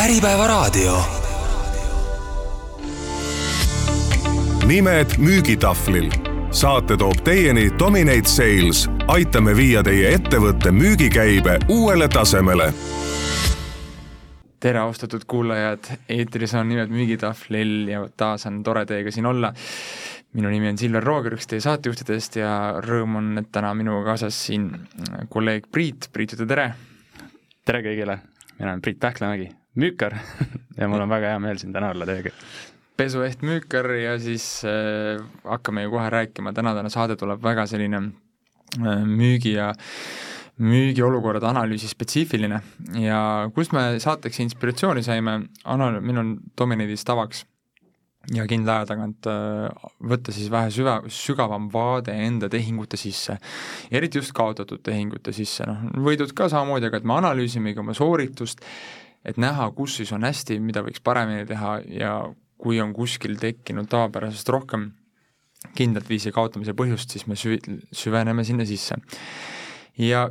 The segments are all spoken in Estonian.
Äripäevaraadio. nimed müügitahvlil. saate toob teieni Dominate Sales. aitame viia teie ettevõtte müügikäibe uuele tasemele tere, austatud kuulajad, eetris on Nimed müügitahvlil ja taas on tore teiega siin olla. minu nimi on Silver Rooger, üks teie saatejuhtidest ja rõõm on, et täna minuga kaasas siin kolleeg Priit, Priit, ütle tere! tere kõigile, mina olen Priit Pähklamägi, müükar ja mul on väga hea meel siin täna olla teiega. pesueht müükar ja siis äh, hakkame ju kohe rääkima, tänane saade tuleb väga selline äh, müügi ja müügiolukorrade analüüsi spetsiifiline. Ja kust me saateks inspiratsiooni saime, anal-, meil on Dominidis tavaks ja kindla aja tagant äh, võtta siis vähe süva, sügavam vaade enda tehingute sisse. eriti just kaotatud tehingute sisse, noh, võidud ka samamoodi, aga et me analüüsimegi oma sooritust, et näha, kus siis on hästi, mida võiks paremini teha ja kui on kuskil tekkinud tavapärasest rohkem kindlat viisi kaotamise põhjust, siis me süvi-, süveneme sinna sisse. ja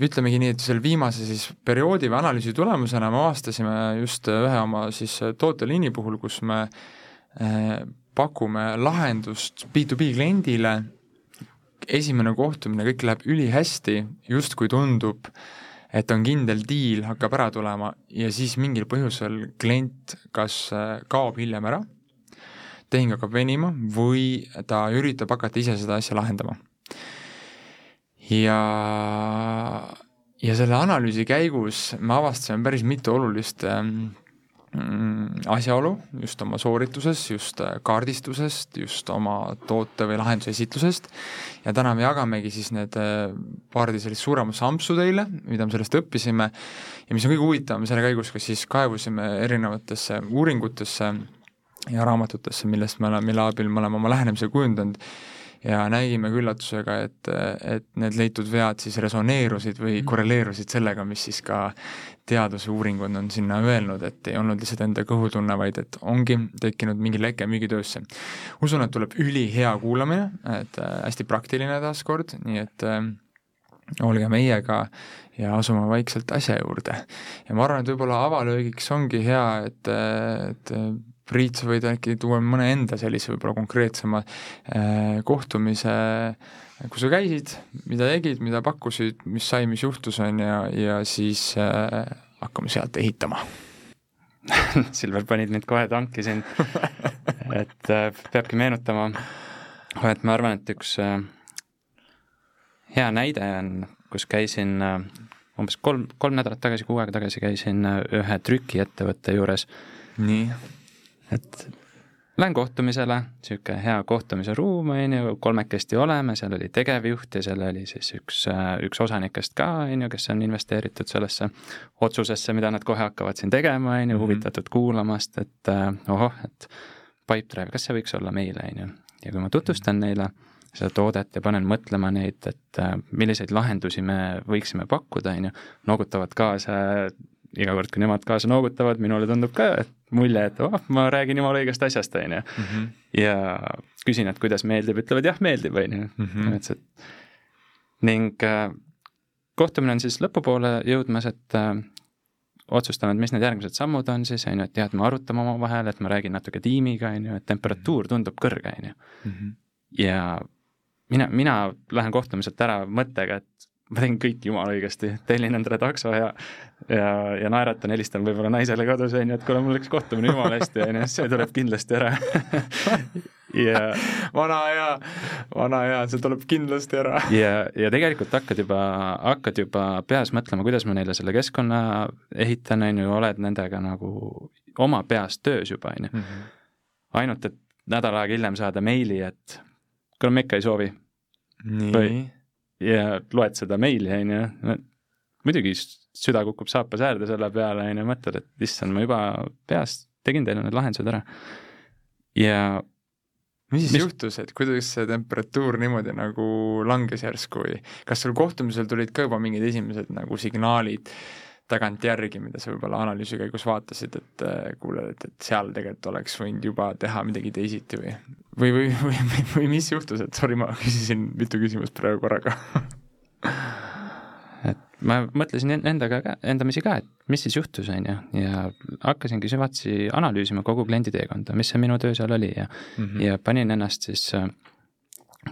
ütlemegi nii, et selle viimase siis perioodi või analüüsi tulemusena me avastasime just ühe oma siis tooteliini puhul, kus me eh, pakume lahendust B2B kliendile, esimene kohtumine, kõik läheb ülihästi, justkui tundub, et on kindel diil, hakkab ära tulema ja siis mingil põhjusel klient kas eh, kaob hiljem ära, tehing hakkab venima või ta üritab hakata ise seda asja lahendama. Ja, ja selle analüüsi käigus me avastasime päris mitu olulist ähm, asjaolu just oma soorituses, just äh, kaardistusest, just oma toote või lahenduse esitlusest. Ja täna me jagamegi siis need äh, paari sellist suuremat sampsu teile, mida me sellest õppisime. Ja mis on kõige huvitavam, selle käigus ka siis kaevusime erinevatesse uuringutesse ja raamatutesse, millest me oleme, mille abil me oleme oma lähenemise kujundanud ja nägime üllatusega, et, et need leitud vead siis resoneerusid või mhm. korreleerusid sellega, mis siis ka teadusuuringud on sinna öelnud, et ei olnud lihtsalt enda kõhutunne, vaid et ongi tekkinud mingi leke müügitöösse. usun, et tuleb ülihea kuulamine, et äh, hästi praktiline taaskord, nii et äh, olge meiega ja asume vaikselt asja juurde. ja ma arvan, et võib-olla avalöögiks ongi hea, et, et Priit, sa võid äkki tuua mõne enda sellise võib-olla konkreetsema äh, kohtumise, kus sa käisid, mida tegid, mida pakkusid, mis sai, mis juhtus, on ju, ja siis äh, hakkame sealt ehitama. Silver, panid mind kohe tanki siin. Et äh, peabki meenutama, et ma arvan, et üks hea näide on, kus käisin umbes kolm, kolm nädalat tagasi, kuu aega tagasi käisin ühe trükiettevõtte juures. nii et lähen kohtumisele, niisugune hea kohtumise ruum, on ju, kolmekesti oleme, seal oli tegevjuht ja seal oli siis üks, üks osanikest ka, on ju, kes on investeeritud sellesse otsusesse, mida nad kohe hakkavad siin tegema, on ju, mhm. huvitatud kuulamast, et äh, ohoh, et Pipedrive, kas see võiks olla meile, on ju. ja kui ma tutvustan neile seda toodet ja panen mõtlema neid, et äh, milliseid lahendusi me võiksime pakkuda, on ju, noogutavad kaasa iga kord, kui nemad kaasa noogutavad, minule tundub ka, et mulje, et oh, ma räägin jumala õigest asjast, on ju. Mhm. ja küsin, et kuidas meeldib, ütlevad jah, meeldib, on ju. Mhm. ning äh, kohtumine on siis lõpupoole jõudmas, et äh, otsustame, et mis need järgmised sammud on siis, on ju, et jah, et me arutame omavahel, et ma räägin natuke tiimiga, on ju, et temperatuur tundub kõrge, on ju. Mhm. ja mina, mina lähen kohtumiselt ära mõttega, et ma tegin kõik jumala õigesti, tellin endale takso ja ja, ja naeratan, helistan võib-olla naisele kodus, on ju, et kuule, mul läks kohtumine jumala hästi, on ju, see tuleb kindlasti ära ja vana hea, vana hea, see tuleb kindlasti ära ja, ja tegelikult hakkad juba, hakkad juba peas mõtlema, kuidas ma neile selle keskkonna ehitan, on ju, oled nendega nagu oma peas töös juba, on ju. Mhm. ainult, et nädal aega hiljem saada meili, et kuule, me ikka ei soovi. nii ja loed seda meili, on ju, muidugi süda kukub saapas äärde selle peale, on ju, mõtled, et issand, ma juba peast tegin teile need lahendused ära. ja mis siis mis... juhtus, et kuidas see temperatuur niimoodi nagu langes järsku või kas sul kohtumisel tulid ka juba mingid esimesed nagu signaalid tagantjärgi, mida sa võib-olla analüüsi käigus vaatasid, et äh, kuule, et, et seal tegelikult oleks võinud juba teha midagi teisiti või või, või, või, või, või mis juhtus, et sorry, ma küsisin mitu küsimust praegu korraga et ma mõtlesin en- endaga ka, endamisi ka, et mis siis juhtus, on ju, ja hakkasingi süvatsi analüüsima kogu klienditeekonda, mis see minu töö seal oli ja mm, -hmm. ja panin ennast siis äh,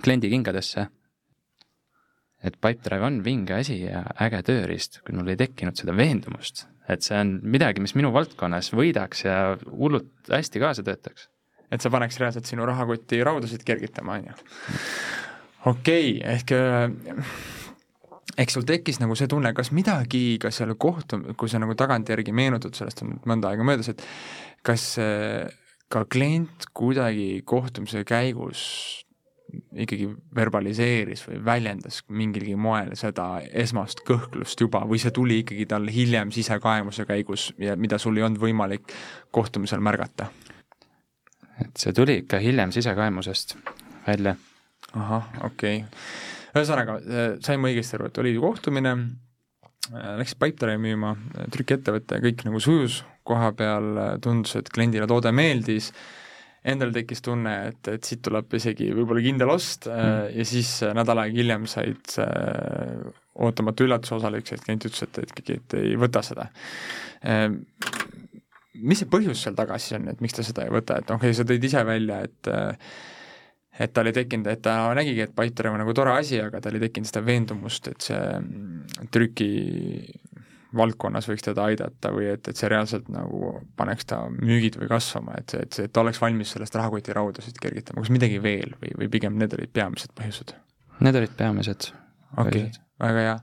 kliendi kingadesse. Et Pipedrive on vinge asi ja äge tööriist, kui mul ei tekkinud seda veendumust, et see on midagi, mis minu valdkonnas võidaks ja hullult hästi kaasa töötaks. et see paneks reaalselt sinu rahakoti raudasid kergitama, on ju. okei okay,, ehk äh, eks sul tekkis nagu see tunne, kas midagi ka seal kohtum-, kui sa nagu tagantjärgi meenutad, sellest on nüüd mõnda aega möödas, et kas äh, ka klient kuidagi kohtumise käigus ikkagi verbaliseeris või väljendas mingilgi moel seda esmast kõhklust juba või see tuli ikkagi tal hiljem sisekaemuse käigus ja mida sul ei olnud võimalik kohtumisel märgata? et see tuli ikka hiljem sisekaemusest välja. ahah, okei okay.. ühesõnaga, saime õigesti aru, et oli kohtumine, läksid Pipedrive'i müüma, trükiettevõte, kõik nagu sujus koha peal, tundus, et kliendile toode meeldis, endal tekkis tunne, et, et siit tuleb isegi võib-olla kindel ost mm. ja siis nädal aega hiljem said äh, ootamatu üllatuse osaliseks, et klient ütles, et, et ikkagi, et ei võta seda äh, mis see põhjus seal taga siis on, et miks ta seda ei võta, et okei okay,, sa tõid ise välja, et et tal ei tekkinud, et ta nägigi, et Pipedrive on nagu tore asi, aga tal ei tekkinud seda veendumust, et see mm, trüki valdkonnas võiks teda aidata või et, et see reaalselt nagu paneks ta müügid või kasvama, et et et ta oleks valmis sellest rahakoti raudasid kergitama, kas midagi veel või, või pigem need olid peamised põhjused? Need olid peamised okei põhjused., väga hea.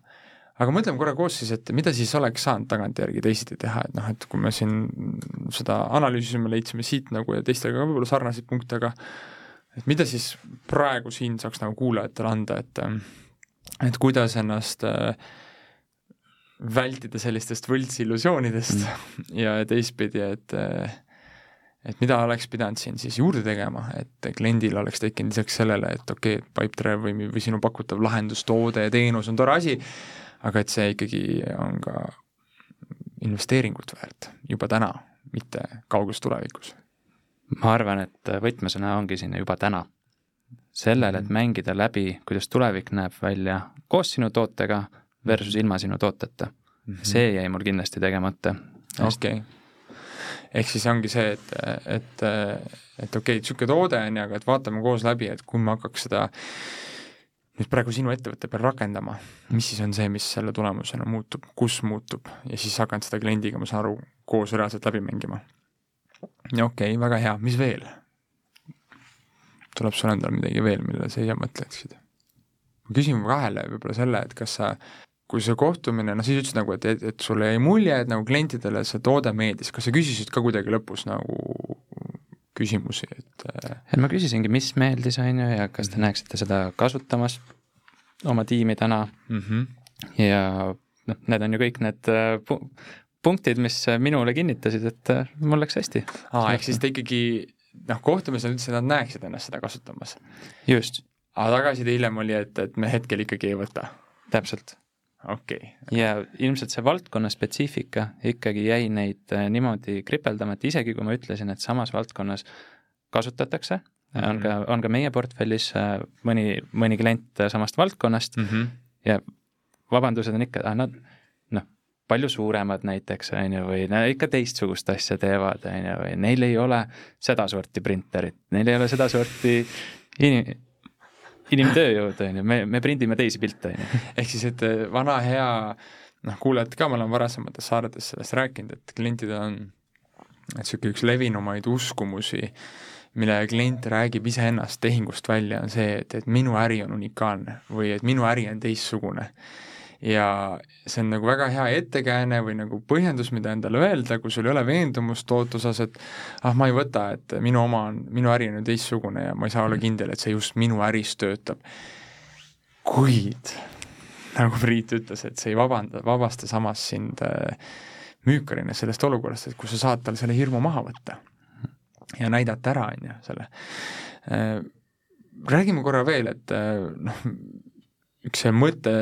aga mõtleme korra koos siis, et mida siis oleks saanud tagantjärgi teisiti teha, et noh, et kui me siin seda analüüsisime, leidsime siit nagu ja teistega ka võib-olla sarnaseid punkte, aga et mida siis praegu siin saaks nagu kuulajatele anda, et et kuidas ennast äh, vältida sellistest võltsillusioonidest mm. ja teistpidi, et äh, et mida oleks pidanud siin siis juurde tegema, et kliendil oleks tekkinud lisaks sellele, et okei okay,, Pipedrive või, või sinu pakutav lahendus, toode ja teenus on tore asi, aga et see ikkagi on ka investeeringut väärt juba täna, mitte kauges tulevikus. ma arvan, et võtmesõna ongi siin juba täna. sellel, et mängida läbi, kuidas tulevik näeb välja koos sinu tootega versus ilma sinu tooteta. see jäi mul kindlasti tegemata. okei. ehk siis ongi see, et, et, et okei okay,, niisugune toode on ju, aga et vaatame koos läbi, et kui ma hakkaks seda nüüd praegu sinu ettevõtte peal rakendama, mis siis on see, mis selle tulemusena muutub, kus muutub ja siis hakkan seda kliendiga, ma saan aru, koos reaalselt läbi mängima. okei okay,, väga hea, mis veel? tuleb sul endal midagi veel, millele sa ise mõtleksid? ma küsin vahele võib-olla selle, et kas sa kui see kohtumine, noh siis ütlesid nagu, et, et, et sulle jäi mulje, et nagu klientidele see toode meeldis, kas sa küsisid ka kuidagi lõpus nagu küsimusi, et äh, et ma küsisingi, mis meeldis, on ju, ja kas te näeksite seda kasutamas oma tiimidena mm -hmm. ja noh, need on ju kõik need äh, pu- punktid, mis minule kinnitasid, et äh, mul läks hästi. aa, ehk siis ta ikkagi noh, kohtumisel ütles, et nad näeksid ennast seda kasutamas. just, aga tagasiside hiljem oli, et, et me hetkel ikkagi ei võta. täpselt. Okei okay., ja ilmselt see valdkonna spetsiifika ikkagi jäi neid äh, niimoodi kripeldama, et isegi kui ma ütlesin, et samas valdkonnas kasutatakse mm, -hmm. on ka, on ka meie portfellis äh, mõni, mõni klient äh, samast valdkonnast mm. -hmm. ja vabandused on ikka, nad noh, palju suuremad näiteks, on ju, või nad ikka teistsugust asja teevad, on ju, või neil ei ole sedasorti printerit, neil ei ole sedasorti inim-, inimtööjõudu, on ju, me, me prindime teisi pilte, on ju. ehk siis, et äh, vana hea noh, kuulajad ka, ma olen varasemates saadetes sellest rääkinud, et klientidel on niisugune üks levinumaid uskumusi, mille klient räägib iseennast tehingust välja, on see, et, et minu äri on unikaalne või et minu äri on teistsugune. Ja see on nagu väga hea ettekääne või nagu põhjendus, mida endale öelda, kui sul ei ole veendumust toote osas, et ah, ma ei võta, et minu oma on, minu äri on ju teistsugune ja ma ei saa olla kindel, et see just minu äris töötab. kuid nagu Priit ütles, et see ei vabanda, vabasta samas sind äh, müükarina sellest olukorrast, et kus sa saad tal selle hirmu maha võtta ja näidata ära, on ju, selle. Räägime korra veel, et äh, noh, üks see mõte,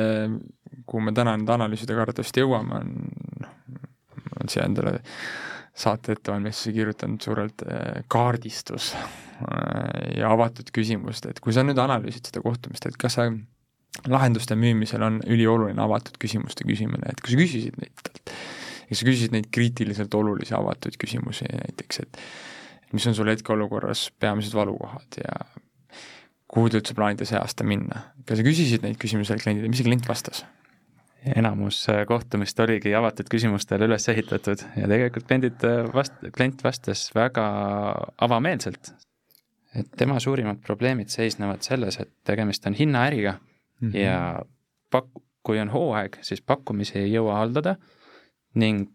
kuhu me täna nende analüüsidega arvatavasti jõuame, on noh, ma olen siia endale saate ettevalmistusi kirjutanud suurelt äh, kaardistus äh, ja avatud küsimust, et kui sa nüüd analüüsid seda kohtumist, et kas sa lahenduste müümisel on ülioluline avatud küsimuste küsimine, et kui sa küsisid neid talt, ja sa küsisid neid kriitiliselt olulisi avatud küsimusi näiteks, et mis on sul hetkeolukorras peamised valukohad ja kuhu te üldse plaanite see aasta minna. kas sa küsisid neid küsimusi kliendile, mis see klient vastas? Enamus äh, kohtumist oligi avatud küsimustele üles ehitatud ja tegelikult kliendid äh, vast-, klient vastas väga avameelselt. et tema suurimad probleemid seisnevad selles, et tegemist on hinnaäriga mm -hmm. ja pak-, kui on hooaeg, siis pakkumisi ei jõua haldada ning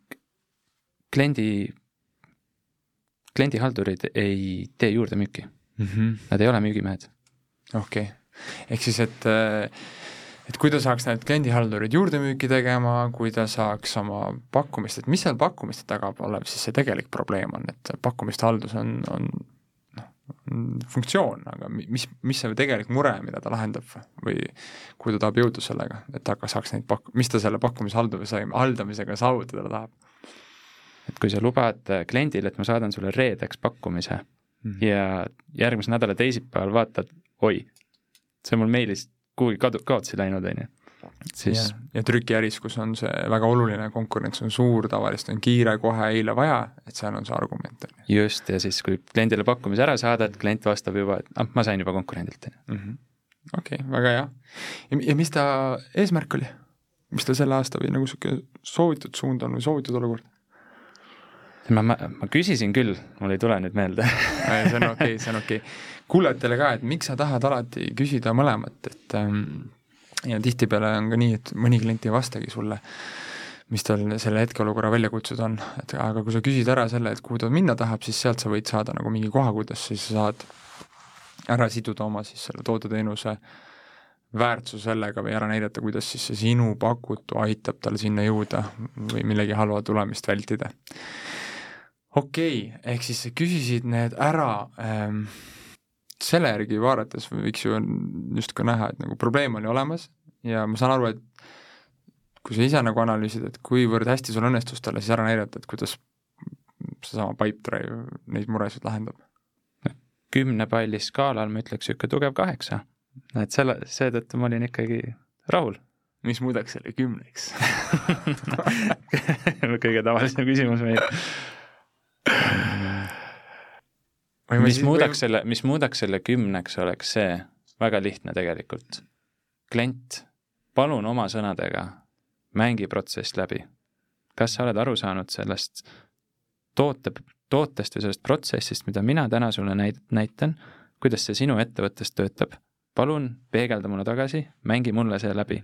kliendi, kliendihaldurid ei tee juurdemüüki mm. -hmm. Nad ei ole müügimehed. okei okay., ehk siis, et äh, et kui ta saaks need kliendihaldurid juurdemüüki tegema, kui ta saaks oma pakkumist, et mis seal pakkumiste taga olev siis see tegelik probleem on, et pakkumiste haldus on, on noh, funktsioon, aga mis, mis see tegelik mure, mida ta lahendab või kuhu ta tahab jõuda sellega, et ta saaks neid pak-, mis ta selle pakkumise haldamise, haldamisega saavutada tahab? et kui sa lubad kliendile, et ma saadan sulle reedeks pakkumise mm -hmm. ja järgmise nädala teisipäeval vaatad, oi, see mul meilis kuhugi kadu, kaotsi läinud, on ju. siis ja, ja trükiäris, kus on see väga oluline, konkurents on suur, tavaliselt on kiire, kohe, eile vaja, et seal on see argument, on ju. just, ja siis, kui kliendile pakkumise ära saadad, klient vastab juba, et ah, ma sain juba konkurendilt, on ju. Mhm. okei, väga hea. ja mis ta eesmärk oli? mis ta selle aasta või nagu niisugune soovitud suund on või soovitud olukord? Ma, ma, ma küsisin küll, mul ei tule nüüd meelde. See on okei okay,, see on okei. Okay kuulajatele ka, et miks sa tahad alati küsida mõlemat, et ähm, ja tihtipeale on ka nii, et mõni klient ei vastagi sulle, mis tal selle hetkeolukorra väljakutsed on, et aga kui sa küsid ära selle, et kuhu ta minna tahab, siis sealt sa võid saada nagu mingi koha, kuidas siis sa saad ära siduda oma siis selle toodeteenuse väärtuse sellega või ära näidata, kuidas siis see sinu pakutu aitab tal sinna jõuda või millegi halva tulemist vältida. Okei okay,, ehk siis sa küsisid need ära ähm, selle järgi vaadates võiks ju justkui näha, et nagu probleem oli olemas ja ma saan aru, et kui sa ise nagu analüüsid, et kuivõrd hästi sul õnnestus talle siis ära näidata, et kuidas seesama Pipedrive neid muresid lahendab? kümne palli skaalal ma ütleks niisugune tugev kaheksa. et selle, seetõttu ma olin ikkagi rahul. mis muudaks selle kümneks kõige tavalisem küsimus meil mis muudaks või... selle, mis muudaks selle kümneks, oleks see, väga lihtne tegelikult. klient, palun oma sõnadega mängi protsess läbi. kas sa oled aru saanud sellest toote, tootest või sellest protsessist, mida mina täna sulle näit-, näitan, kuidas see sinu ettevõttes töötab? palun peegelda mulle tagasi, mängi mulle see läbi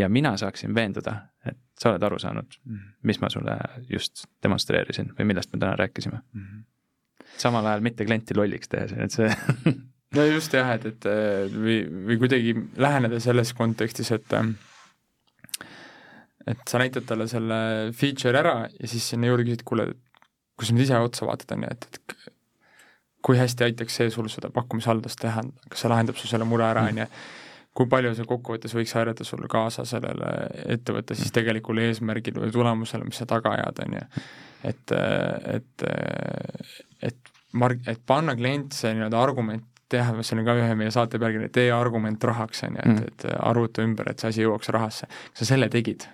ja mina saaksin veenduda, et sa oled aru saanud, mhm. mis ma sulle just demonstreerisin või millest me täna rääkisime mm. -hmm samal ajal mitte klienti lolliks tehes, et see no just jah, et, et või, või kuidagi läheneda selles kontekstis, et et sa näitad talle selle feature ära ja siis sinna juurde küsid, kuule, kui sa nüüd ise otsa vaatad, on ju, et, et kui hästi aitaks see sul seda pakkumishaldust teha, kas see lahendab su selle mure ära, mm. on ju, kui palju see kokkuvõttes võiks aidata sul kaasa sellele ettevõtte siis tegelikule eesmärgile või tulemusele, mis sa taga ajad, on ju. et, et, et marg-, et panna klient see nii-öelda argument teha, see oli ka ühe meie saate pealkiri, tee argument rahaks, on ju, et, mm. et arvuta ümber, et see asi jõuaks rahasse. kas sa selle tegid?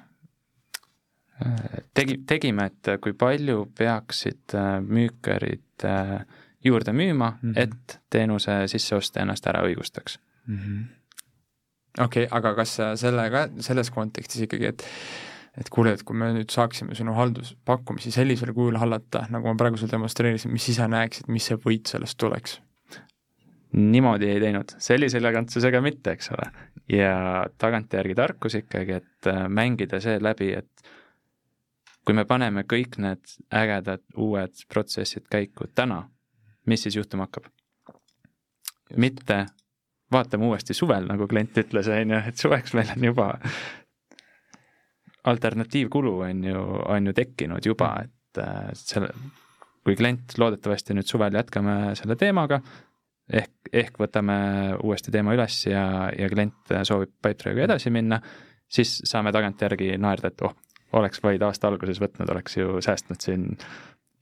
tegi, tegime, et kui palju peaksid äh, müükarid äh, juurde müüma mm, -hmm. et teenuse sisseostja ennast ära õigustaks mm. -hmm okei okay,, aga kas selle ka, selles kontekstis ikkagi, et et kuule, et kui me nüüd saaksime sinu halduspakkumisi sellisel kujul hallata, nagu ma praegu sulle demonstreerisin, mis sa näeksid, mis see võit sellest tuleks? niimoodi ei teinud, sellise elegantsusega mitte, eks ole. ja tagantjärgi tarkus ikkagi, et äh, mängida see läbi, et kui me paneme kõik need ägedad uued protsessid käiku täna, mis siis juhtuma hakkab? mitte vaatame uuesti suvel, nagu klient ütles, on ju, et suveks meil on juba alternatiivkulu on ju, on ju tekkinud juba, et äh, selle, kui klient loodetavasti nüüd suvel jätkame selle teemaga, ehk, ehk võtame uuesti teema üles ja, ja klient soovib Pipedrive'iga edasi minna, siis saame tagantjärgi naerda, et oh, oleks vaid aasta alguses võtnud, oleks ju säästnud siin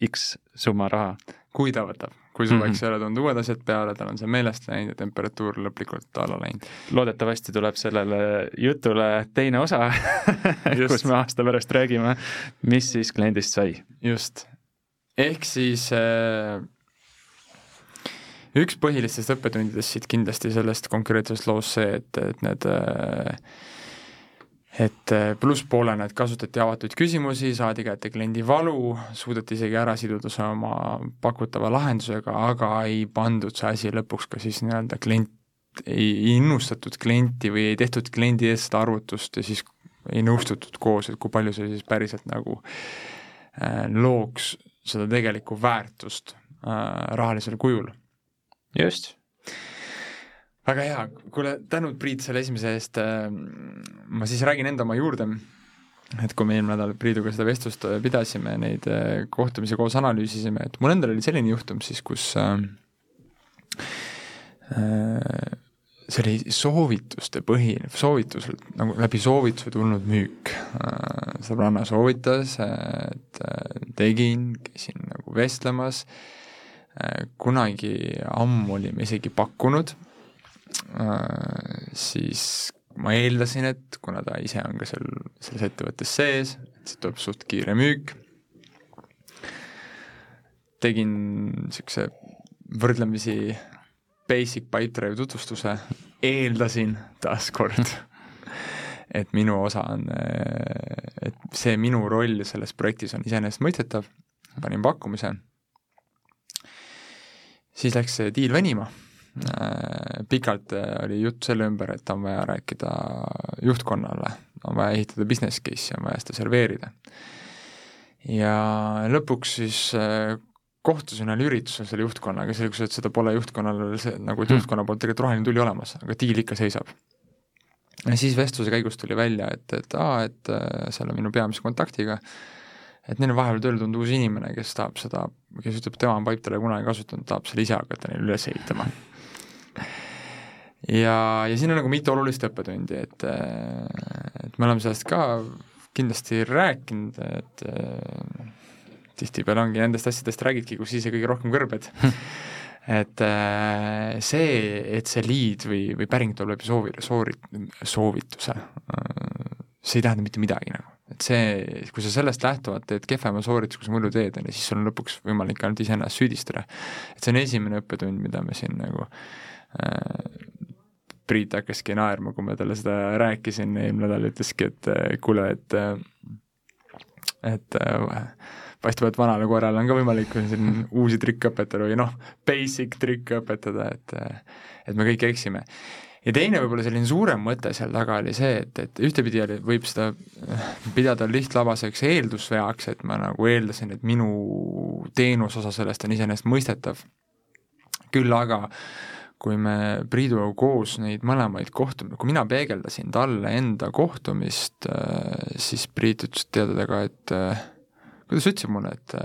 X summa raha. kui ta võtab, kui suveks mm -hmm. ei ole tulnud uued asjad peale, tal on see meelest läinud ja temperatuur lõplikult alla läinud. loodetavasti tuleb sellele jutule teine osa kus me aasta pärast räägime, mis siis kliendist sai. just, ehk siis äh, üks põhilistest õppetundidest siit kindlasti sellest konkreetsest loost see, et, et need äh, et äh, plusspoolena, et kasutati avatud küsimusi, saadi kätte kliendi valu, suudeti isegi ära siduda see oma pakutava lahendusega, aga ei pandud see asi lõpuks ka siis nii-öelda klient, ei innustatud klienti või ei tehtud kliendi eest seda arvutust ja siis ei nõustutud koos, et kui palju see siis päriselt nagu äh, looks seda tegelikku väärtust äh, rahalisel kujul. just. Väga hea, kuule, tänud Priit selle esimese eest, ma siis räägin enda oma juurde, et kui me eelmine nädal Priiduga seda vestlust pidasime, neid äh, kohtumisi koos analüüsisime, et mul endal oli selline juhtum siis, kus äh, äh, see oli soovituste põhine, soovitusel, nagu läbi soovituse tulnud müük. sõbranna soovitas, et äh, tegin, käisin nagu vestlemas, kunagi ammu olime isegi pakkunud, siis ma eeldasin, et kuna ta ise on ka seal, selles ettevõttes sees, et siit tuleb suht kiire müük, tegin niisuguse võrdlemisi basic Pipedrive tutvustuse, eeldasin taaskord, et minu osa on, et see minu roll selles projektis on iseenesestmõistetav, panin pakkumise, siis läks see diil venima, pikalt oli jutt selle ümber, et on vaja rääkida juhtkonnale, on vaja ehitada business case'i, on vaja seda serveerida. ja lõpuks siis kohtusin ühel üritusel selle juhtkonnaga, selgus, et seda pole juhtkonnal see, nagu, et juhtkonna poolt tegelikult roheline tuli olemas, aga diil ikka seisab. ja siis vestluse käigus tuli välja, et, et aa, et seal on minu peamise kontaktiga, et neil on vahepeal tööle tulnud uus inimene, kes tahab seda, kes ütleb, tema on Pipedrive'i kunagi kasutanud, tahab selle ise hakata neile üles ehitama. Ja, ja siin on nagu mitu olulist õppetundi, et, et me oleme sellest ka kindlasti rääkinud, et tihtipeale ongi nendest asjadest räägidki, kus ise kõige rohkem kõrbed et äh, see, et see lead või, või päring tuleb läbi soovi, soori-, soovituse, see ei tähenda mitte midagi nagu. et see, kui sa sellest lähtuvalt teed kehvema soorituse, kui sa muidu teed, on ju, siis sul on lõpuks võimalik ainult iseennast süüdistada. et see on esimene õppetund, mida me siin nagu äh, Priit hakkaski naerma, kui ma talle seda rääkisin, eelmine nädal ütleski, et kuule, et et äh, paistab, et vanale koerale on ka võimalik siin uusi trikke õpetada või noh, basic trikke õpetada, et et me kõik eksime. ja teine võib-olla selline suurem mõte seal taga oli see, et, et ühtepidi oli, võib seda pidada lihtlabaseks eeldusveaks, et ma nagu eeldasin, et minu teenusosa sellest on iseenesestmõistetav, küll aga kui me Priiduga koos neid mõlemaid kohtumisi, kui mina peegeldasin talle enda kohtumist, siis Priit ütles teada ka, et kuidas ütlesib mulle, et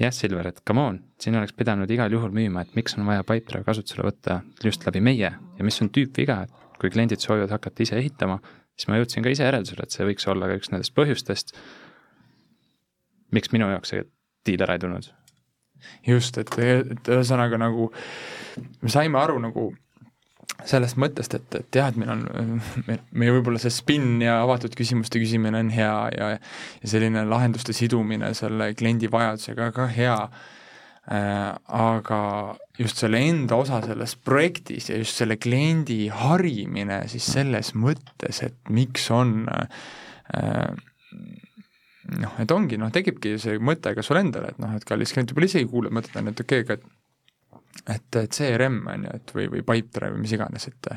jah, Silver, et come on, siin oleks pidanud igal juhul müüma, et miks on vaja Pipedrive kasutusele võtta just läbi meie ja mis on tüüpviga, et kui kliendid soovivad hakata ise ehitama, siis ma jõudsin ka ise järeldusele, et see võiks olla ka üks nendest põhjustest, miks minu jaoks see diil ära ei tulnud. Just, et, et ühesõnaga nagu me saime aru nagu sellest mõttest, et, et jah, et meil on, meie võib-olla see spinn ja avatud küsimuste küsimine on hea ja ja selline lahenduste sidumine selle kliendi vajadusega ka hea. Äh,, aga just selle enda osa selles projektis ja just selle kliendi harimine siis selles mõttes, et miks on äh, noh, et ongi, noh, tekibki see mõte ka sul endal, et noh, et kallis klient võib-olla isegi kuuleb, mõtled, on, et okei okay,, aga et, et CRM on ju, et või, või Pipedrive või mis iganes, et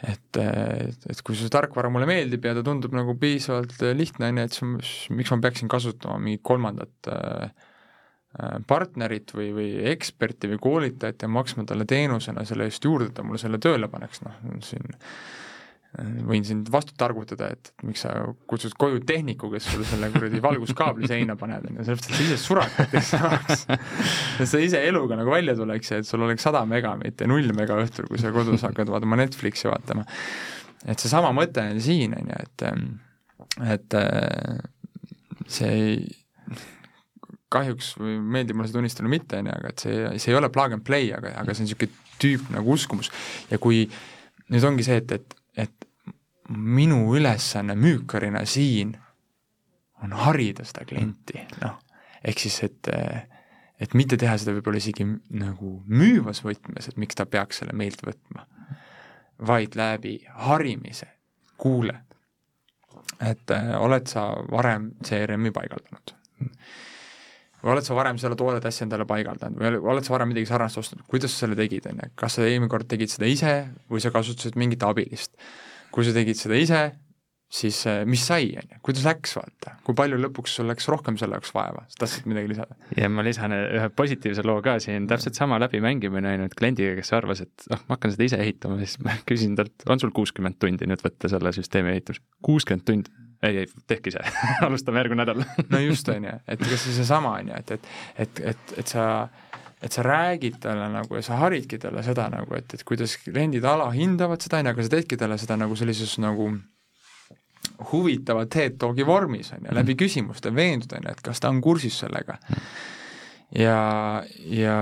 et, et, et kui see tarkvara mulle meeldib ja ta tundub nagu piisavalt lihtne, on ju, et siis miks ma peaksin kasutama mingit kolmandat äh, partnerit või, või eksperti või koolitajat ja maksma talle teenusena selle eest juurde, et ta mulle selle tööle paneks, noh, siin võin sind vastu targutada, et miks sa kutsud koju tehniku, kes sulle selle kuradi valguskaabli seina paneb, on ju, sellepärast, et sa ise surad näiteks saaks. et sa ise eluga nagu välja tuleks ja et sul oleks sada mega, mitte null mega õhtul, kui sa kodus hakkad vaatama Netflixi vaatama. et seesama mõte on siin, on ju, et, et see ei kahjuks meeldib mulle seda tunnistada või mitte, on ju, aga et see, see ei ole plug and play, aga, aga see on niisugune tüüp nagu uskumus. ja kui nüüd ongi see, et, et, et minu ülesanne müükarina siin on harida seda klienti, noh, ehk siis, et et mitte teha seda võib-olla isegi nagu müüvas võtmes, et miks ta peaks selle meilt võtma, vaid läbi harimise, kuule, et äh, oled sa varem CRM-i paigaldanud? Või oled sa varem selle toodet asja endale paigaldanud või oled sa varem midagi sarnast ostnud, kuidas sa selle tegid, on ju, kas sa eelmine kord tegid seda ise või sa kasutasid mingit abilist? kui sa tegid seda ise, siis äh, mis sai, on ju, kuidas läks, vaata, kui palju lõpuks sul läks rohkem selle jaoks vaeva, sa tahtsid midagi lisada? ja ma lisan ühe positiivse loo ka siin, täpselt sama läbimängimine ainult kliendiga, kes arvas, et noh, ma hakkan seda ise ehitama, siis ma küsin talt, on sul kuuskümmend tundi nüüd võtta selle süsteemi ehitamiseks? kuuskümmend tundi? Ei, ei, tehke ise alustame järgmine nädal no just, on ju, et ega see seesama, on ju, et, et, et, et, et sa et sa räägid talle nagu ja sa haridki talle seda nagu, et, et kuidas kliendid alahindavad seda, on ju, aga sa teedki talle seda nagu sellises nagu huvitava TED Talki vormis, on ju, läbi mhm. küsimuste veenduda, on ju, et kas ta on kursis sellega. ja, ja,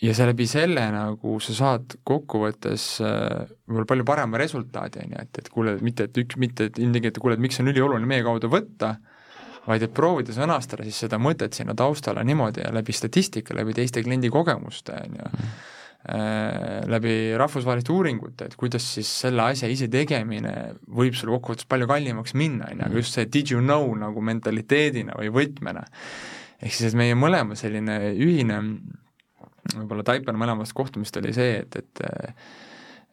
ja see läbi selle nagu sa saad kokkuvõttes äh, võib-olla palju parema resultaadi, on ju, et, et kuule, mitte et üks, mitte et ilmtingimata kuule, et miks on ülioluline meie kaudu võtta, vaid et proovida sõnastada siis seda mõtet sinna taustale niimoodi ja läbi statistika, läbi teiste kliendi kogemuste, on ju mhm. Äh, läbi rahvusvaheliste uuringute, et kuidas siis selle asja ise tegemine võib sulle kokkuvõttes palju kallimaks minna, on ju, aga just see did you know nagu mentaliteedina või võtmena. ehk siis, et meie mõlema selline ühine võib-olla taipen mõlemast kohtumist oli see, et, et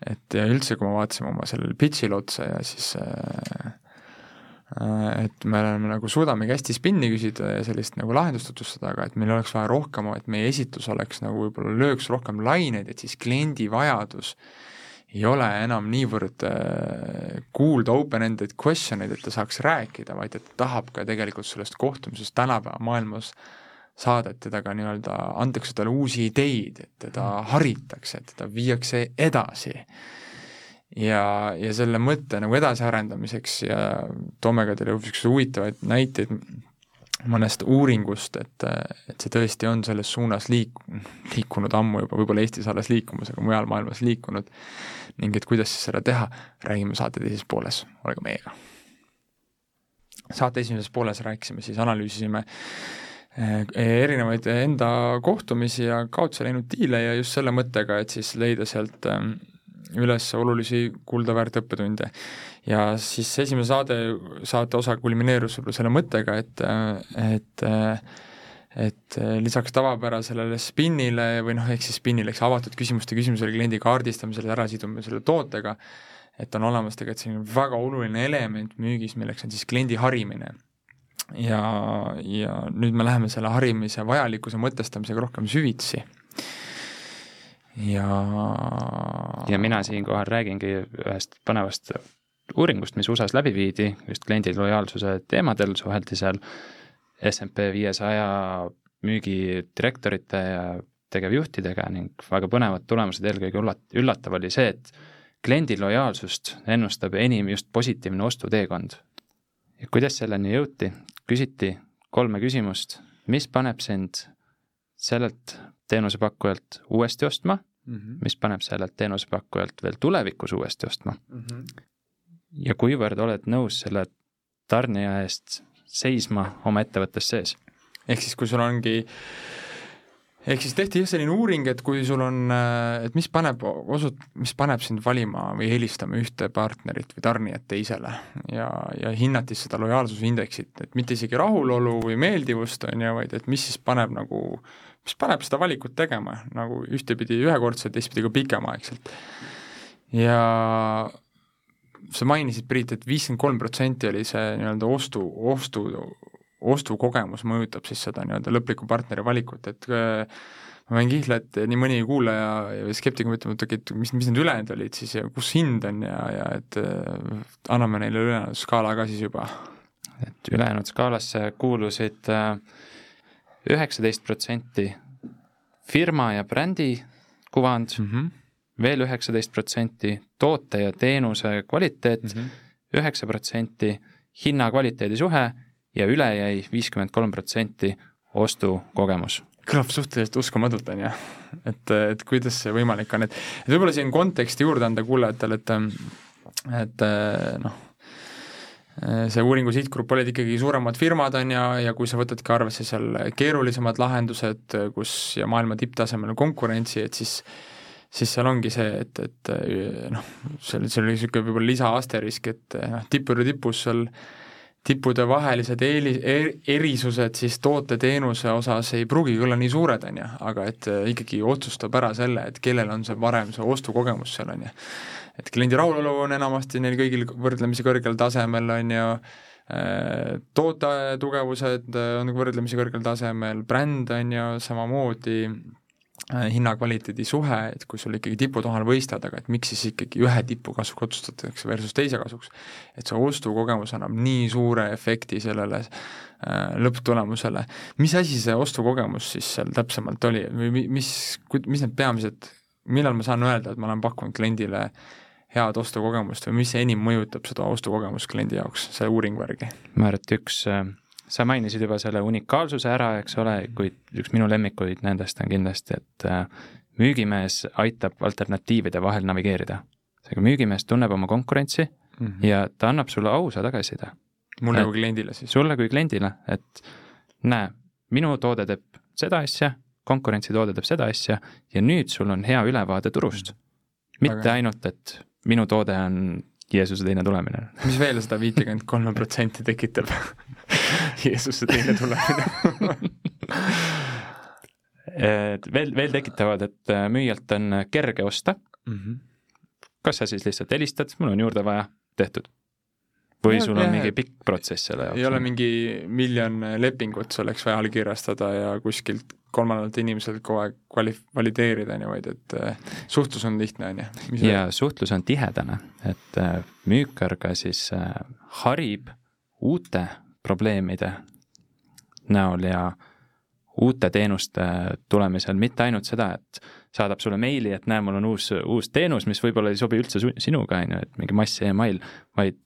et ja üldse, kui me vaatasime oma sellele pitch'ile otsa ja siis äh, Äh, et me oleme nagu, suudamegi hästi spinni küsida ja sellist nagu lahendust tutvustada, aga et meil oleks vaja rohkem, et meie esitlus oleks nagu võib-olla lööks rohkem laineid, et siis kliendi vajadus ei ole enam niivõrd äh, kuulda open-ended question eid, et ta saaks rääkida, vaid et ta tahab ka tegelikult sellest kohtumisest tänapäeva maailmas saada, et teda ka nii-öelda, antakse talle uusi ideid, et teda haritakse, et teda viiakse edasi. Ja, ja selle mõtte nagu edasiarendamiseks ja toome ka teile niisuguseid huvitavaid näiteid mõnest uuringust, et, et see tõesti on selles suunas liik-, liikunud ammu juba, võib-olla Eestis alles liikumas, aga mujal maailmas liikunud, ning et kuidas siis seda teha, räägime saate teises pooles, olge meiega. saate esimeses pooles rääkisime siis, analüüsisime eh, erinevaid enda kohtumisi ja kaotsi läinud diile ja just selle mõttega, et siis leida sealt üles olulisi kuldaväärt õppetunde. ja siis esimene saade, saate osa kulmineerus võib-olla selle mõttega, et, et et lisaks tavapärasele spinnile või noh, ehk siis spinnile, eks avatud küsimuste küsimusele, kliendi kaardistamisele, ärasidumisele tootega, et on olemas tegelikult selline väga oluline element müügis, milleks on siis kliendi harimine. Ja, ja nüüd me läheme selle harimise vajalikkuse mõtestamisega rohkem süvitsi. Ja ja mina siinkohal räägingi ühest põnevast uuringust, mis USA-s läbi viidi just kliendi lojaalsuse teemadel, suheldi seal SMP viiesaja müügidirektorite ja tegevjuhtidega ning väga põnevad tulemused, eelkõige üllat-, üllatav oli see, et kliendi lojaalsust ennustab enim just positiivne ostuteekond. ja kuidas selleni jõuti, küsiti kolme küsimust, mis paneb sind sellelt teenusepakkujalt uuesti ostma mm, -hmm. mis paneb sellelt teenusepakkujalt veel tulevikus uuesti ostma mm. -hmm. ja kuivõrd oled nõus selle tarnija eest seisma oma ettevõttes sees. ehk siis, kui sul ongi ehk siis tehti jah selline uuring, et kui sul on, et mis paneb, osut-, mis paneb sind valima või helistama ühte partnerit või tarnijat teisele ja, ja hinnati seda lojaalsusindeksit, et mitte isegi rahulolu või meeldivust, on ju, vaid et mis siis paneb nagu mis paneb seda valikut tegema nagu ühtepidi ühekordselt, teistpidi ka pikemaaegselt. ja sa mainisid, Priit et, et viiskümmend kolm protsenti oli see nii-öelda ostu, ostu, ostukogemus mõjutab siis seda nii-öelda lõpliku partneri valikut, et äh, ma võin kihla, et nii mõni kuulaja ja skeptik mõtleb, et okei, et mis, mis need ülejäänud olid siis ja kus hind on ja, ja et äh, anname neile ülejäänud skaala ka siis juba. et ülejäänud skaalasse kuulusid äh, üheksateist protsenti firma ja brändi kuvand mm, -hmm. veel üheksateist protsenti toote ja teenuse kvaliteet, mhm. üheksa protsenti hinna-kvaliteedi suhe ja üle jäi viiskümmend kolm protsenti ostukogemus kõlab suhteliselt uskumatult, on ju. et, et kuidas see võimalik on, et, et võib-olla siin konteksti juurde anda kuulajatele, et et noh, see uuringu sihtgrupp olid ikkagi suuremad firmad, on ju, ja kui sa võtadki arvesse seal keerulisemad lahendused, kus ja maailma tipptasemel konkurentsi, et siis siis seal ongi see, et, et noh, seal, seal oli niisugune võib-olla lisa-asterisk, et noh, tippude tipus seal tippude vahelised eeli-, er-, erisused siis toote-teenuse osas ei pruugigi olla nii suured, on ju, aga et ikkagi otsustab ära selle, et kellel on see parem see ostukogemus seal, on ju. et kliendi rahulolu on enamasti neil kõigil võrdlemisi kõrgel tasemel, on ju, toote tugevused on võrdlemisi kõrgel tasemel, bränd on ju samamoodi, Äh, hinna-kvaliteedi suhe, et kui sul ikkagi tipud omavahel võistlevad, aga et miks siis ikkagi ühe tipu kasuks otsustatakse versus teise kasuks. et see ostukogemus annab nii suure efekti sellele äh, lõpptulemusele. mis asi see ostukogemus siis seal täpsemalt oli või mis, mis need peamised, millal ma saan öelda, et ma olen pakkunud kliendile head ostukogemust või mis enim mõjutab seda ostukogemust kliendi jaoks, selle uuringu järgi? et üks äh sa mainisid juba selle unikaalsuse ära, eks ole, kuid üks minu lemmikuid nendest on kindlasti, et äh, müügimees aitab alternatiivide vahel navigeerida. seega müügimees tunneb oma konkurentsi mm -hmm. ja ta annab sulle ausa tagasiside. mulle kui kliendile siis? sulle kui kliendile, et näe, minu toode teeb seda asja, konkurentsi toode teeb seda asja ja nüüd sul on hea ülevaade turust. mitte Aga... ainult, et minu toode on Jeesuse teine tulemine. mis veel seda viitekümmet kolme protsenti tekitab Jeesuse teine tulemine et veel, veel tekitavad, et äh, müüjalt on kerge osta mm. -hmm. kas sa siis lihtsalt helistad, mul on juurde vaja, tehtud. või ja, sul on mingi pikk protsess selle jaoks? ei ole mingi miljon lepingut, see oleks vaja allkirjastada ja kuskilt kolmandalt inimeselt kogu aeg kvali-, valideerida, on ju, vaid et äh, suhtlus on lihtne, on ju. ja suhtlus on tihedane, et äh, müükar ka siis harib uute probleemide näol ja uute teenuste tulemisel, mitte ainult seda, et saadab sulle meili, et näe, mul on uus, uus teenus, mis võib-olla ei sobi üldse sinuga, on ju, et mingi mass email, vaid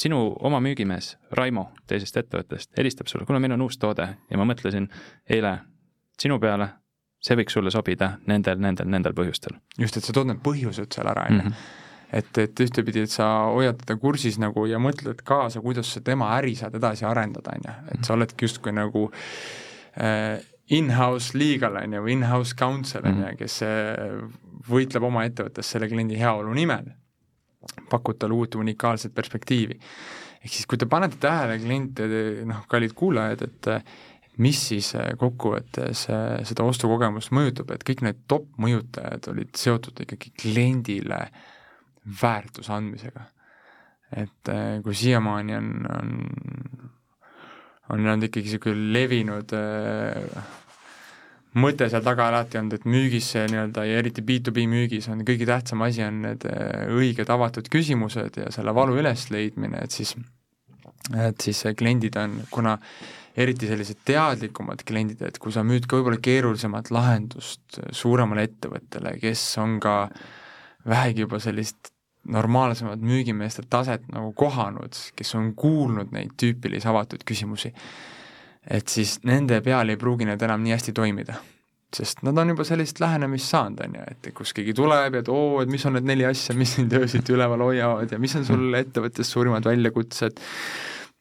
sinu oma müügimees Raimo teisest ettevõttest helistab sulle, kuule, meil on uus toode. Ja ma mõtlesin eile sinu peale, see võiks sulle sobida nendel, nendel, nendel põhjustel. just, et sa tood need põhjused seal ära, on ju. Mhm et, et ühtepidi, et sa hoiad teda kursis nagu ja mõtled kaasa, kuidas sa tema äri saad edasi arendada, on ju, et sa oledki justkui nagu äh, in-house legal, on ju, või in-house counsel, on ju, mhm. kes äh, võitleb oma ettevõttes selle kliendi heaolu nimel, pakud talle uut unikaalset perspektiivi. ehk siis, kui te panete tähele kliente, noh, kallid kuulajad, et mis siis äh, kokkuvõttes äh, seda ostukogemust mõjutab, et kõik need top mõjutajad olid seotud ikkagi kliendile äh, väärtuse andmisega. et äh, kui siiamaani on, on, on olnud ikkagi niisugune levinud äh, mõte seal taga alati olnud, et müügis see nii-öelda ja eriti B2B müügis on kõige tähtsam asi, on need äh, õiged avatud küsimused ja selle valu ülesleidmine, et siis, et siis kliendid on, kuna eriti sellised teadlikumad kliendid, et kui sa müüd ka võib-olla keerulisemat lahendust suuremale ettevõttele, kes on ka vähegi juba sellist normaalsemat müügimeeste taset nagu kohanud, kes on kuulnud neid tüüpilisi avatud küsimusi, et siis nende peal ei pruugi need enam nii hästi toimida. sest nad on juba sellist lähenemist saanud, on ju, et kus keegi tuleb ja et oo, et mis on need neli asja, mis sind öösiti üleval hoiavad ja mis on sul ettevõttes suurimad väljakutsed,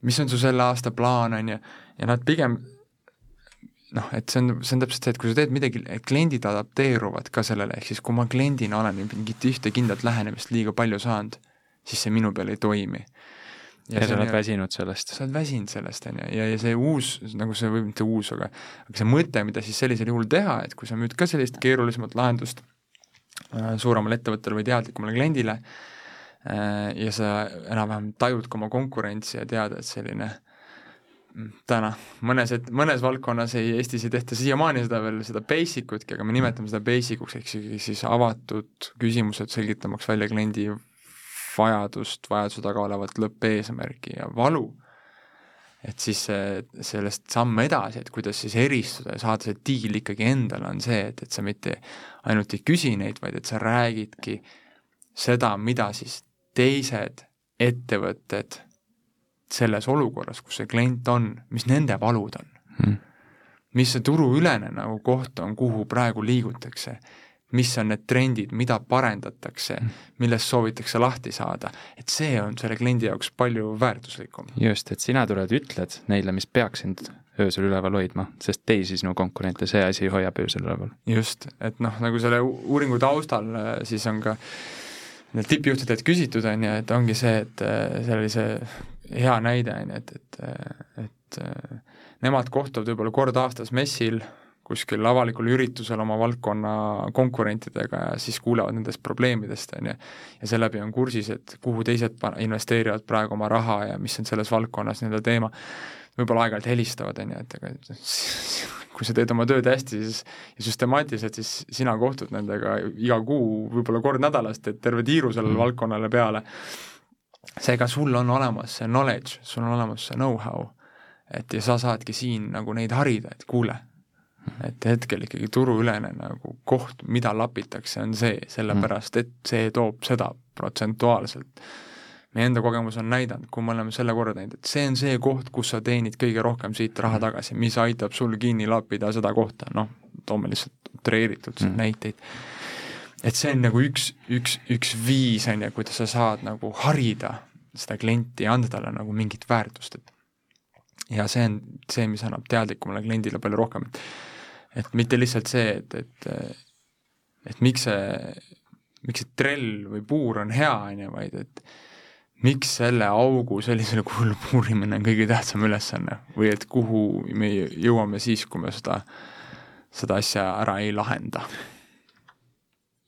mis on su selle aasta plaan, on ju, ja nad pigem noh, et see on, see on täpselt see, et kui sa teed midagi, kliendid adapteeruvad ka sellele, ehk siis kui ma kliendina olen mingit ühte kindlat lähenemist liiga palju saanud, siis see minu peal ei toimi. ja, ja sa oled väsinud sellest. sa oled väsinud sellest, on ju, ja, ja see uus, nagu see või mitte uus, aga aga see mõte, mida siis sellisel juhul teha, et kui sa müüd ka sellist keerulisemat lahendust äh, suuremale ettevõttele või teadlikumale kliendile äh, ja sa enam-vähem tajud ka oma konkurentsi ja tead, et selline äh, täna, mõnes, mõnes valdkonnas ei, Eestis ei tehta siiamaani seda veel, seda basic utki, aga me nimetame seda basic uks, ehk siis, siis avatud küsimused selgitamaks välja kliendi vajadust, vajaduse taga olevat lõppeesmärki ja valu. et siis see, sellest samm edasi, et kuidas siis eristuda ja saada see diil ikkagi endale, on see, et, et sa mitte ainult ei küsi neid, vaid et sa räägidki seda, mida siis teised ettevõtted selles olukorras, kus see klient on, mis nende valud on mm.. mis see turuülene nagu koht on, kuhu praegu liigutakse, mis on need trendid, mida parendatakse mm., millest soovitakse lahti saada, et see on selle kliendi jaoks palju väärtuslikum. just, et sina tuled, ütled neile, mis peaks sind öösel üleval hoidma, sest teisi sinu konkurente see asi hoiab öösel üleval. just, et noh, nagu selle uuringu taustal äh, siis on ka need tippjuhtidelt küsitud, on ju, et ongi see, et see oli see hea näide, on ju, et, et, et nemad kohtuvad võib-olla kord aastas messil, kuskil avalikul üritusel oma valdkonna konkurentidega ja siis kuulevad nendest probleemidest, on ju, ja seeläbi on kursis, et kuhu teised investeerivad praegu oma raha ja mis on selles valdkonnas nii-öelda teema, võib-olla aeg-ajalt helistavad, on ju, et ega kui sa teed oma tööd hästi, siis ja süstemaatiliselt, siis sina kohtud nendega iga kuu, võib-olla kord nädalas, teed terve tiiru sellele mm. valdkonnale peale, seega sul on olemas see knowledge, sul on olemas see know-how, et ja sa saadki siin nagu neid harida, et kuule, et hetkel ikkagi turuülene nagu koht, mida lapitakse, on see, sellepärast et see toob seda protsentuaalselt. meie enda kogemus on näidanud, kui me oleme selle korda teinud, et see on see koht, kus sa teenid kõige rohkem siit raha tagasi, mis aitab sul kinni lappida seda kohta, noh, toome lihtsalt utreeritult mm. näiteid et see on nagu üks, üks, üks viis, on ju, kuidas sa saad nagu harida seda klienti ja anda talle nagu mingit väärtust, et ja see on see, mis annab teadlikumale kliendile palju rohkem. et mitte lihtsalt see, et, et et miks see, miks see trell või puur on hea, on ju, vaid et miks selle augu sellisel kujul puurimine on kõige tähtsam ülesanne või et kuhu me jõuame siis, kui me seda, seda asja ära ei lahenda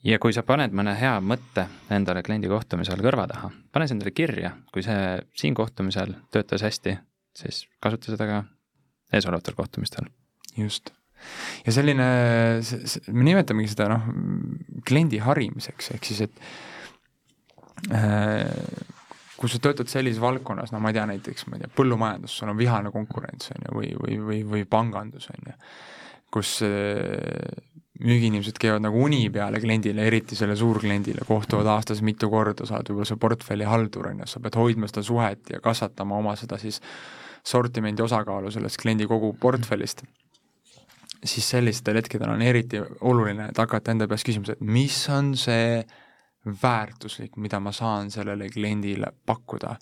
ja kui sa paned mõne hea mõtte endale kliendi kohtumisel kõrva taha, pane see endale kirja, kui see siin kohtumisel töötas hästi, siis kasuta seda ka eesolevatel kohtumistel. just. ja selline, me nimetamegi seda noh, kliendi harimiseks, ehk siis et äh, kui sa töötad sellises valdkonnas, no ma ei tea, näiteks ma ei tea, põllumajandus, sul on vihane konkurents, on ju, või, või, või, või pangandus, on ju, kus äh, müügiinimesed käivad nagu uni peale kliendile, eriti selle suurkliendile, kohtuvad aastas mitu korda, sa oled võib-olla see portfelli haldur, on ju, sa pead hoidma seda suhet ja kasvatama oma seda siis sortimendi osakaalu sellest kliendi kogu portfellist, siis sellistel hetkedel on eriti oluline, et hakata enda käest küsima, et mis on see väärtuslik, mida ma saan sellele kliendile pakkuda.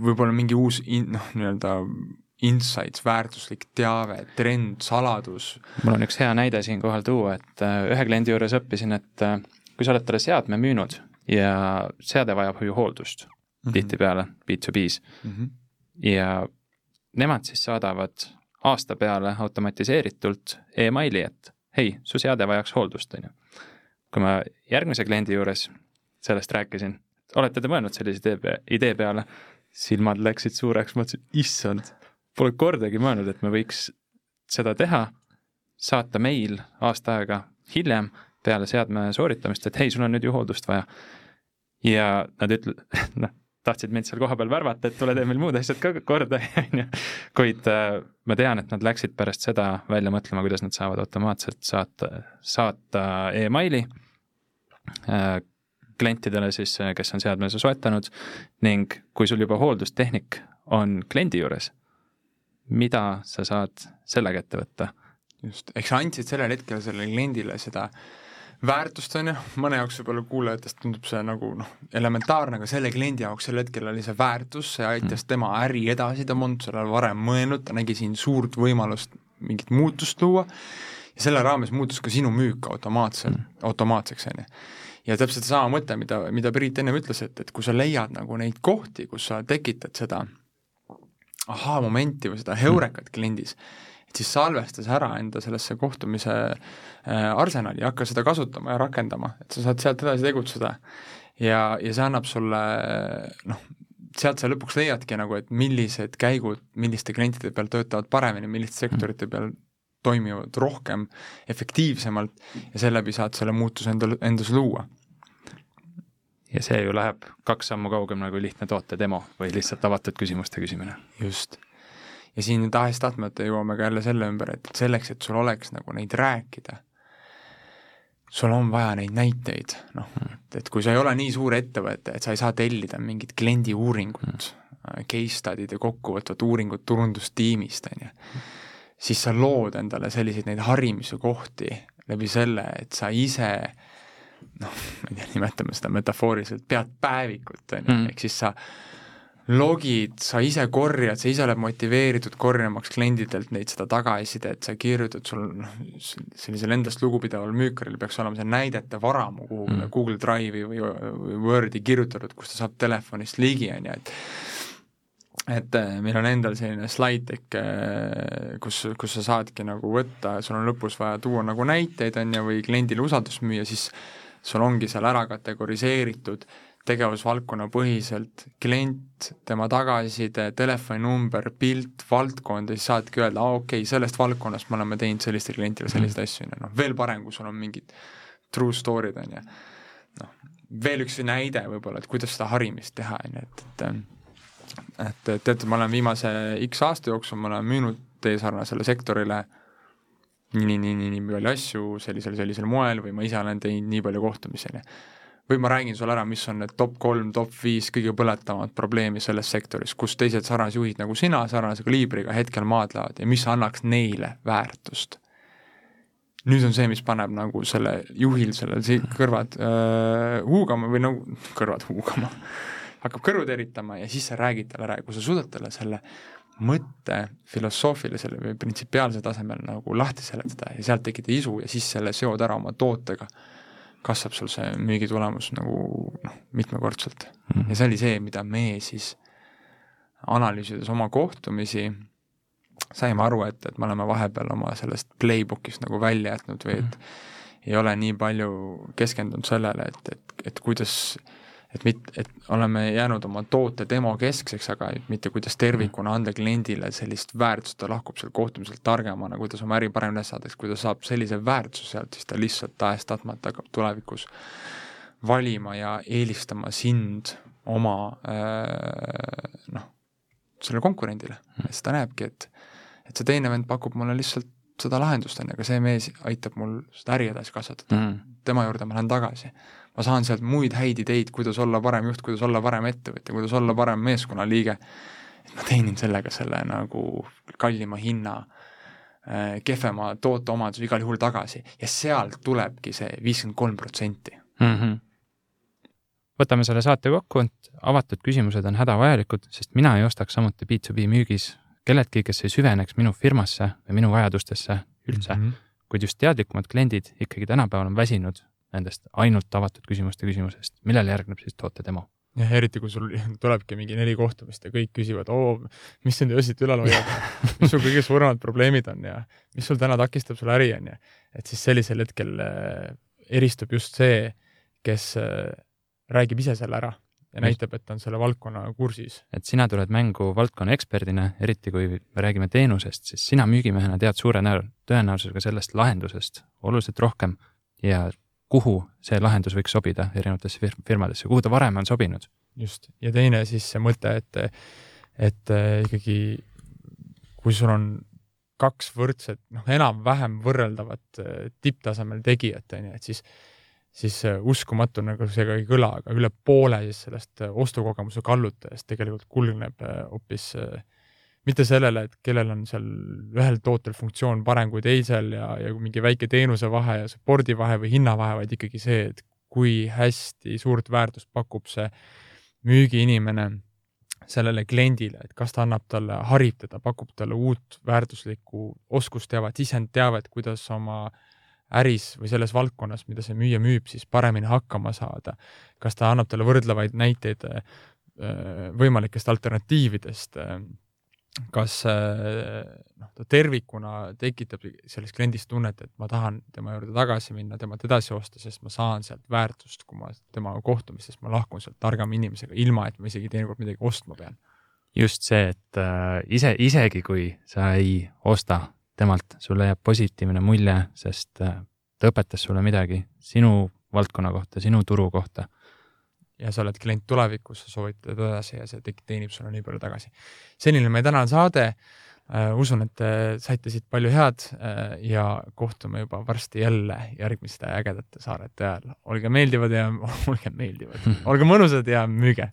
võib-olla mingi uus in-, noh, nii-öelda insights, väärtuslik teave, trend, saladus. mul on üks hea näide siinkohal tuua, et äh, ühe kliendi juures õppisin, et äh, kui sa oled talle seadme müünud ja seade vajab ju hooldust mm -hmm. tihtipeale B2B-s mm -hmm. ja nemad siis saadavad aasta peale automatiseeritult emaili, et hei, su seade vajaks hooldust, on ju. kui ma järgmise kliendi juures sellest rääkisin, olete te mõelnud sellise idee, idee peale, silmad läksid suureks, mõtlesin, issand Pole kordagi mõelnud, et me võiks seda teha, saata meil aasta aega hiljem peale seadme sooritamist, et hei, sul on nüüd ju hooldust vaja. ja nad ütlevad, noh, tahtsid mind seal kohapeal värvata, et tule tee meil muud asjad ka korda, on ju. kuid äh, ma tean, et nad läksid pärast seda välja mõtlema, kuidas nad saavad automaatselt saata, saata emaili äh, klientidele siis, kes on seadme soetanud ning kui sul juba hooldustehnik on kliendi juures mida sa saad sellega ette võtta? just, eks sa andsid sellel hetkel sellele kliendile seda väärtust, on ju, mõne jaoks võib-olla kuulajatest tundub see nagu noh, elementaarne, aga selle kliendi jaoks sel hetkel oli see väärtus, see aitas mm. tema äri edasi, ta polnud sellele varem mõelnud, ta nägi siin suurt võimalust mingit muutust luua ja selle raames muutus ka sinu müük automaatselt mm., automaatseks, on ju. ja täpselt sama mõte, mida, mida Priit ennem ütles, et, et kui sa leiad nagu neid kohti, kus sa tekitad seda ahaa-momenti või seda heurekat kliendis, et siis salvesta see ära enda sellesse kohtumise äh, arsenali ja hakka seda kasutama ja rakendama, et sa saad sealt edasi tegutseda. ja, ja see annab sulle noh, sealt sa lõpuks leiadki nagu, et millised käigud milliste klientide peal töötavad paremini, milliste sektorite peal toimivad rohkem, efektiivsemalt ja seeläbi saad selle muutuse endal, endas luua ja see ju läheb kaks sammu kaugemale kui lihtne toote demo või lihtsalt avatud küsimuste küsimine. just. ja siin tahes-tahtmata jõuame ka jälle selle ümber, et selleks, et sul oleks nagu neid rääkida, sul on vaja neid näiteid, noh, et kui sa ei ole nii suur ettevõte, et sa ei saa tellida mingit kliendi uuringut mm., äh, case study'd ja kokkuvõtvad uuringud turundustiimist, on ju, siis sa lood endale selliseid neid harimise kohti läbi selle, et sa ise noh, ma ei tea, nimetame seda metafooriliselt, pead päevikut, on ju, mm. ehk siis sa logid, sa ise korjad, sa ise oled motiveeritud korjamaks kliendidelt neid, seda tagasisidet, sa kirjutad, sul noh, sellisel endast lugupidaval müükaril peaks olema see näidete varamu kuhugi mm. Google Drive'i või, või Wordi kirjutatud, kus ta saab telefonist ligi, on ju, et et äh, meil on endal selline slaid tekk, äh, kus, kus sa saadki nagu võtta, sul on lõpus vaja tuua nagu näiteid, on ju, või kliendile usaldust müüa, siis sul ongi seal ära kategoriseeritud tegevusvaldkonna põhiselt klient, tema tagasiside, telefoninumber, pilt, valdkond ja siis saadki öelda, aa okei okay,, sellest valdkonnast me oleme teinud sellistele klientidele selliseid asju, on ju, noh veel parem, kui sul on mingid true story'd, on ju. noh, veel üks näide võib-olla, et kuidas seda harimist teha, on ju, et, et et, teate, ma olen viimase X aasta jooksul, ma olen müünud teie sarnasele sektorile nii, nii, nii, nii, nii palju asju sellisel, sellisel moel või ma ise olen teinud nii palju ju või ma räägin sulle ära, mis on need top kolm, top viis kõige põletavamat probleemi selles sektoris, kus teised sarnasjuhid nagu sina sarnase kaliibriga hetkel maadlevad ja mis annaks neile väärtust. nüüd on see, mis paneb nagu selle juhil selle kõrvad äh, huugama või nagu kõrvad huugama, hakkab kõrvu teritama ja siis sa räägid talle ära ja kui sa suudad talle selle mõtte filosoofilisel või printsipiaalsel tasemel nagu lahti seletada ja sealt tekitada isu ja siis selle seod ära oma tootega kasvab sul see müügitulemus nagu noh, mitmekordselt mm. -hmm. ja see oli see, mida me siis analüüsides oma kohtumisi saime aru, et, et me oleme vahepeal oma sellest playbook'ist nagu välja jätnud või et mm -hmm. ei ole nii palju keskendunud sellele, et, et, et kuidas et mit-, et oleme jäänud oma toote demo keskseks, aga mitte kuidas tervikuna anda kliendile sellist väärtust, ta lahkub sealt kohtumiselt targemana, kuidas oma äri paremini üles saada, kui ta saab sellise väärtuse sealt, siis ta lihtsalt tahes-tahtmata hakkab tulevikus valima ja eelistama sind oma äh, noh, sellele konkurendile, sest ta näebki, et et see teine vend pakub mulle lihtsalt seda lahendust, on ju, aga see mees aitab mul seda äri edasi kasvatada mm. -hmm. tema juurde ma lähen tagasi ma saan sealt muid häid ideid, kuidas olla parem juht, kuidas olla parem ettevõtja, kuidas olla parem meeskonnaliige, et ma teenin sellega selle nagu kallima hinna äh, kehvema tooteomaduse igal juhul tagasi ja sealt tulebki see viiskümmend kolm protsenti. Mhm. võtame selle saate kokku, et avatud küsimused on hädavajalikud, sest mina ei ostaks samuti B2B müügis kelleltki, kes ei süveneks minu firmasse või minu vajadustesse üldse mm, -hmm. kuid just teadlikumad kliendid ikkagi tänapäeval on väsinud nendest ainult avatud küsimuste küsimusest, millele järgneb siis toote demo? jah, eriti kui sul tulebki mingi neli kohtumist ja kõik küsivad, oo, mis sind öösiti ülal hoiab mis sul kõige suuremad probleemid on ja mis sul täna takistab sul äri, on ju. et siis sellisel hetkel äh, eristub just see, kes äh, räägib ise selle ära ja näitab, et ta on selle valdkonna kursis. et sina tuled mängu valdkonna eksperdina, eriti kui me räägime teenusest, siis sina müügimehena tead suure tõenäosusega sellest lahendusest oluliselt rohkem ja kuhu see lahendus võiks sobida erinevatesse firmadesse, kuhu ta varem on sobinud. just, ja teine siis see mõte, et, et äh, ikkagi kui sul on kaks võrdset, noh, enam-vähem võrreldavat äh, tipptasemel tegijat, on ju, et siis, siis äh, uskumatu, nagu see ka ei kõla, aga üle poole siis sellest ostukogemuse kallutajast tegelikult kulgneb hoopis äh, mitte sellele, et kellel on seal ühel tootel funktsioon parem kui teisel ja, ja mingi väike teenusevahe ja support'i vahe või hinnavahe, vaid ikkagi see, et kui hästi suurt väärtust pakub see müügiinimene sellele kliendile, et kas ta annab talle, harib teda, pakub talle uut väärtuslikku oskusteavet, sisendteavet, kuidas oma äris või selles valdkonnas, mida see müüja müüb, siis paremini hakkama saada. kas ta annab talle võrdlevaid näiteid äh, võimalikest alternatiividest kas äh, noh, ta tervikuna tekitab selles kliendis tunnet, et ma tahan tema juurde tagasi minna, temalt edasi osta, sest ma saan sealt väärtust, kui ma temaga kohtun, sest ma lahkun sealt targama inimesega, ilma et ma isegi teinekord midagi ostma pean. just see, et äh, ise, isegi kui sa ei osta temalt, sulle jääb positiivne mulje, sest äh, ta õpetas sulle midagi sinu valdkonna kohta, sinu turu kohta ja sa oled klient tulevikus, sa soovitad edasi ja see teenib sulle nii palju tagasi. selline meie tänane saade. Uh, usun, et saite siit palju head uh, ja kohtume juba varsti jälle järgmiste ägedate saarete ajal. olge meeldivad ja olge meeldivad, olge mõnusad ja müüge